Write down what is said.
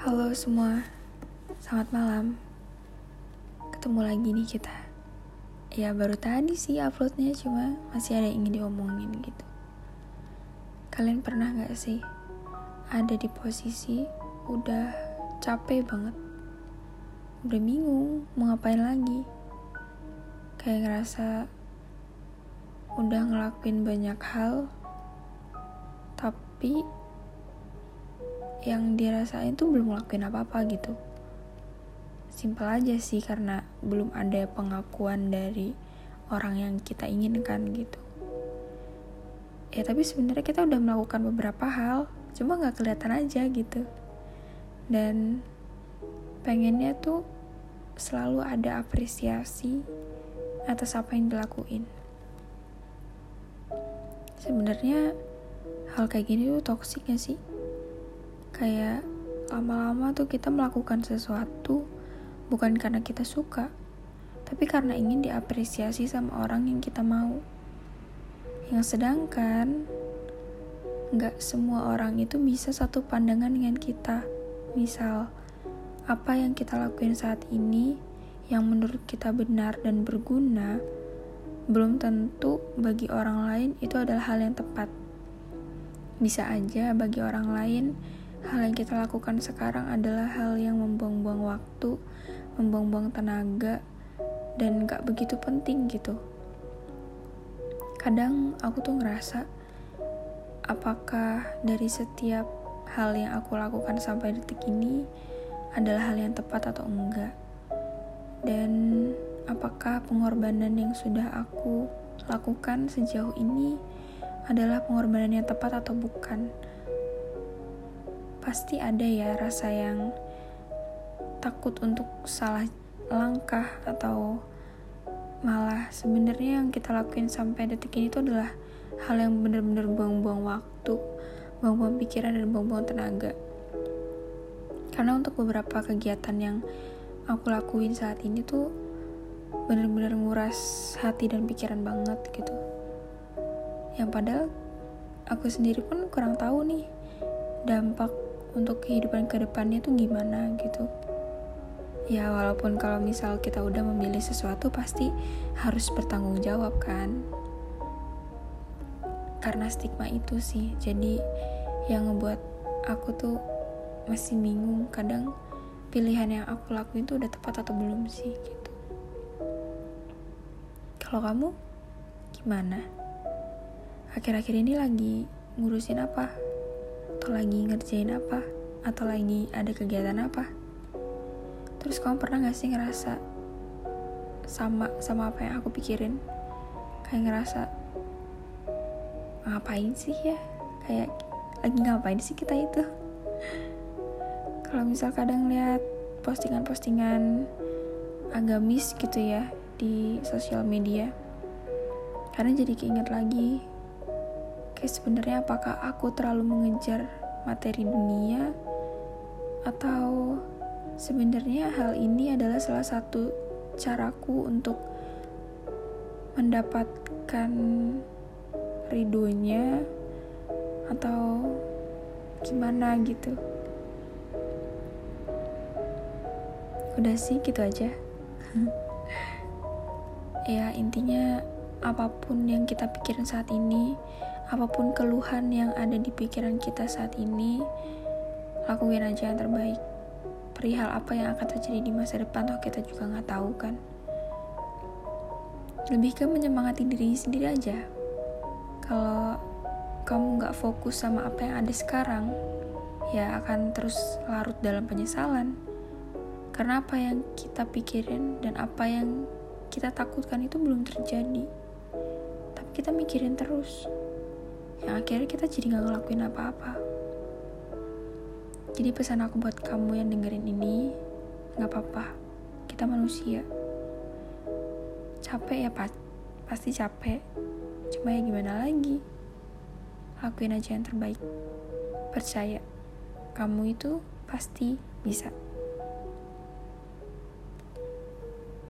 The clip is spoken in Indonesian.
Halo semua, selamat malam. Ketemu lagi nih kita. Ya baru tadi sih uploadnya cuma masih ada yang ingin diomongin gitu. Kalian pernah gak sih ada di posisi udah capek banget, udah bingung mau ngapain lagi, kayak ngerasa udah ngelakuin banyak hal, tapi yang dirasain tuh belum ngelakuin apa-apa gitu. Simpel aja sih karena belum ada pengakuan dari orang yang kita inginkan gitu. Ya tapi sebenarnya kita udah melakukan beberapa hal cuma nggak kelihatan aja gitu. Dan pengennya tuh selalu ada apresiasi atas apa yang dilakuin. Sebenarnya hal kayak gini tuh toksik gak sih kayak lama-lama tuh kita melakukan sesuatu bukan karena kita suka, tapi karena ingin diapresiasi sama orang yang kita mau. Yang sedangkan nggak semua orang itu bisa satu pandangan dengan kita. Misal, apa yang kita lakuin saat ini yang menurut kita benar dan berguna, belum tentu bagi orang lain itu adalah hal yang tepat. Bisa aja bagi orang lain hal yang kita lakukan sekarang adalah hal yang membuang-buang waktu, membuang-buang tenaga, dan gak begitu penting gitu. Kadang aku tuh ngerasa, apakah dari setiap hal yang aku lakukan sampai detik ini adalah hal yang tepat atau enggak? Dan apakah pengorbanan yang sudah aku lakukan sejauh ini adalah pengorbanan yang tepat atau bukan? Pasti ada ya rasa yang takut untuk salah langkah atau malah sebenarnya yang kita lakuin sampai detik ini itu adalah hal yang benar-benar buang-buang waktu, buang-buang pikiran dan buang-buang tenaga. Karena untuk beberapa kegiatan yang aku lakuin saat ini tuh benar-benar nguras hati dan pikiran banget gitu. Yang padahal aku sendiri pun kurang tahu nih dampak untuk kehidupan ke depannya tuh gimana gitu. Ya walaupun kalau misal kita udah memilih sesuatu pasti harus bertanggung jawab kan? Karena stigma itu sih. Jadi yang ngebuat aku tuh masih bingung. Kadang pilihan yang aku lakuin tuh udah tepat atau belum sih gitu. Kalau kamu gimana? Akhir-akhir ini lagi ngurusin apa atau lagi ngerjain apa? Atau lagi ada kegiatan apa? Terus kamu pernah gak sih ngerasa sama sama apa yang aku pikirin? Kayak ngerasa ngapain sih ya? Kayak lagi ngapain sih kita itu? Kalau misal kadang lihat postingan-postingan agamis gitu ya di sosial media karena jadi keinget lagi kayak sebenarnya apakah aku terlalu mengejar materi dunia? Atau sebenarnya hal ini adalah salah satu caraku untuk mendapatkan ridhonya? Atau gimana gitu? Udah sih gitu aja. Ya intinya apa pun yang kita pikirin saat ini apa pun keluhan yang ada di pikiran kita saat ini, lakuin aja yang terbaik. Perihal apa yang akan terjadi di masa depan, toh kita juga nggak tahu kan. Lebih ke menyemangati diri sendiri aja. Kalau kamu nggak fokus sama apa yang ada sekarang, ya akan terus larut dalam penyesalan. Karena apa yang kita pikirin dan apa yang kita takutkan itu belum terjadi. Tapi kita mikirin terus yang akhirnya kita jadi gak ngelakuin apa-apa. Jadi pesan aku buat kamu yang dengerin ini, gak apa-apa, kita manusia. Capek ya pak, pasti capek. Cuma ya gimana lagi? Lakuin aja yang terbaik. Percaya, kamu itu pasti bisa.